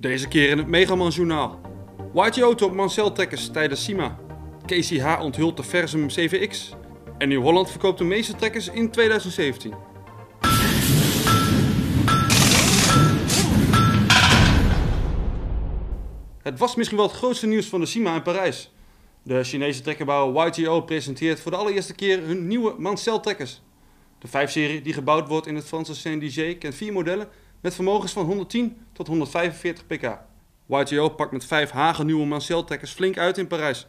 Deze keer in het Megaman Journaal. YTO top Mancel trekkers tijdens SIMA. KCH onthult de Versum CVX. En Nieuw-Holland verkoopt de meeste trekkers in 2017. Het was misschien wel het grootste nieuws van de SIMA in Parijs. De Chinese trekkerbouwer YTO presenteert voor de allereerste keer hun nieuwe Mancel trekkers. De 5-serie die gebouwd wordt in het Franse Saint-Dizier kent vier modellen met vermogens van 110 tot 145 pk. YTO pakt met vijf hagelnieuwe Mancel-trekkers flink uit in Parijs.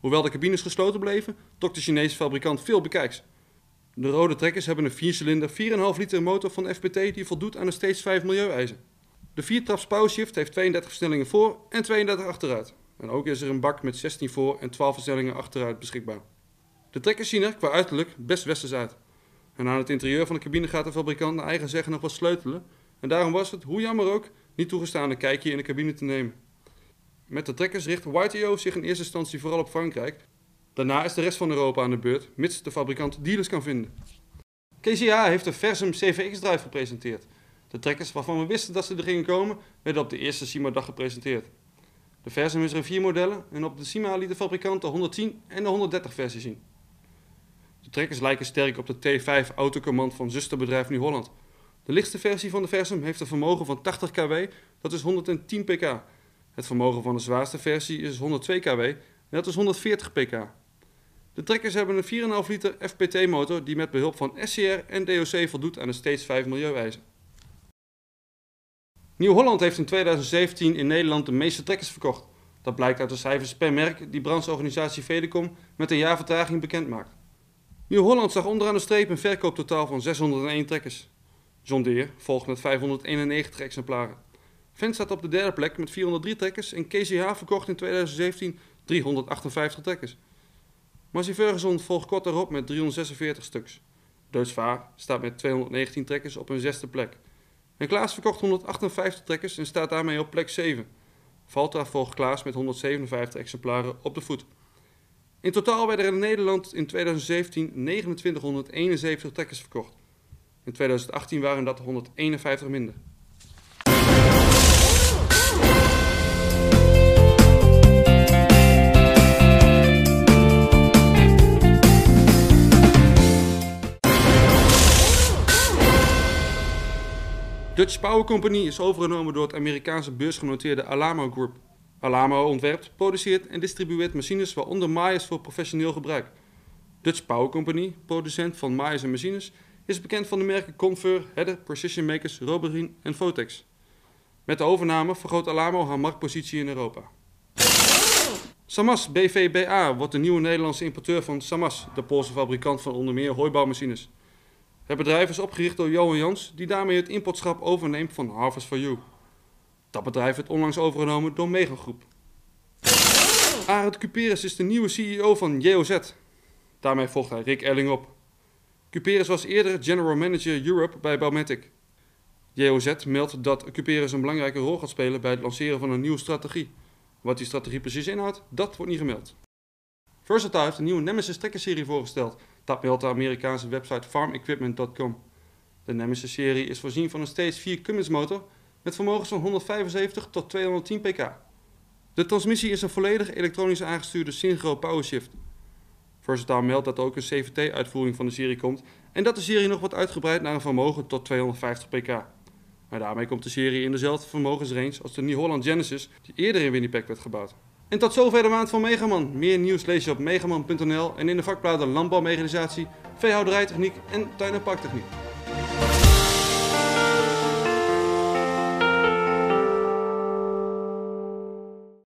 Hoewel de cabines gesloten bleven, trok de Chinese fabrikant veel bekijks. De rode trekkers hebben een 4-cilinder 4,5 liter motor van FPT die voldoet aan de steeds 5 milieueisen. De 4-traps powershift heeft 32 versnellingen voor en 32 achteruit. En ook is er een bak met 16 voor en 12 versnellingen achteruit beschikbaar. De trekkers zien er qua uiterlijk best westers uit. En aan het interieur van de cabine gaat de fabrikant naar eigen zeggen nog wat sleutelen. En daarom was het, hoe jammer ook, niet toegestaan een kijkje in de cabine te nemen. Met de trekkers richt YTO zich in eerste instantie vooral op Frankrijk. Daarna is de rest van Europa aan de beurt, mits de fabrikant dealers kan vinden. KCA heeft de Versum CVX-drive gepresenteerd. De trekkers waarvan we wisten dat ze er gingen komen, werden op de eerste SIMA-dag gepresenteerd. De Versum is er in vier modellen en op de SIMA liet de fabrikant de 110 en de 130 versie zien. De trekkers lijken sterk op de T5 autocommand van zusterbedrijf Nieuw-Holland. De lichtste versie van de Versum heeft een vermogen van 80 kW, dat is 110 pk. Het vermogen van de zwaarste versie is 102 kW dat is 140 pk. De trekkers hebben een 4,5 liter FPT motor die met behulp van SCR en DOC voldoet aan de steeds 5 milieueisen. Nieuw-Holland heeft in 2017 in Nederland de meeste trekkers verkocht. Dat blijkt uit de cijfers per merk die brancheorganisatie Vedecom met een jaar vertraging bekend maakt. Nieuw-Holland zag onderaan de streep een verkooptotaal van 601 trekkers. John Deere volgt met 591 exemplaren. Fendt staat op de derde plek met 403 trekkers en KCH verkocht in 2017 358 trekkers. Massey Ferguson volgt kort daarop met 346 stuks. Deutz Vaar staat met 219 trekkers op een zesde plek. En Klaas verkocht 158 trekkers en staat daarmee op plek 7. Valtra volgt Klaas met 157 exemplaren op de voet. In totaal werden er in Nederland in 2017 2971 trekkers verkocht. In 2018 waren dat 151 minder. Dutch Power Company is overgenomen door het Amerikaanse beursgenoteerde Alamo Group. Alamo ontwerpt, produceert en distribueert machines waaronder maaiers voor professioneel gebruik. Dutch Power Company, producent van maaiers en machines, is bekend van de merken Confer, Hedder, Precision Makers, Roberin en Votex. Met de overname vergroot Alamo haar marktpositie in Europa. Samas BVBA wordt de nieuwe Nederlandse importeur van Samas, de Poolse fabrikant van onder meer hooibouwmachines. Het bedrijf is opgericht door Johan Jans, die daarmee het importschap overneemt van Harvest for You. Dat bedrijf werd onlangs overgenomen door Megagroep. Arend Cuperus is de nieuwe CEO van JOZ. Daarmee volgt hij Rick Elling op. Cuperus was eerder General Manager Europe bij Baumatic. JOZ meldt dat Cuperus een belangrijke rol gaat spelen bij het lanceren van een nieuwe strategie. Wat die strategie precies inhoudt, dat wordt niet gemeld. Versatile heeft een nieuwe Nemesis trekkerserie voorgesteld. Dat meldt de Amerikaanse website farmequipment.com. De Nemesis-serie is voorzien van een Stage 4 Cummins motor met vermogens van 175 tot 210 pk. De transmissie is een volledig elektronisch aangestuurde Synchro PowerShift. Versatile meldt dat er ook een CVT-uitvoering van de serie komt en dat de serie nog wordt uitgebreid naar een vermogen tot 250 pk. Maar daarmee komt de serie in dezelfde vermogensrange als de New Holland Genesis die eerder in Winnipeg werd gebouwd. En tot zover de maand van Megaman. Meer nieuws lees je op megaman.nl en in de vakbladen landbouwmechanisatie, veehouderijtechniek en tuin- en parktechniek.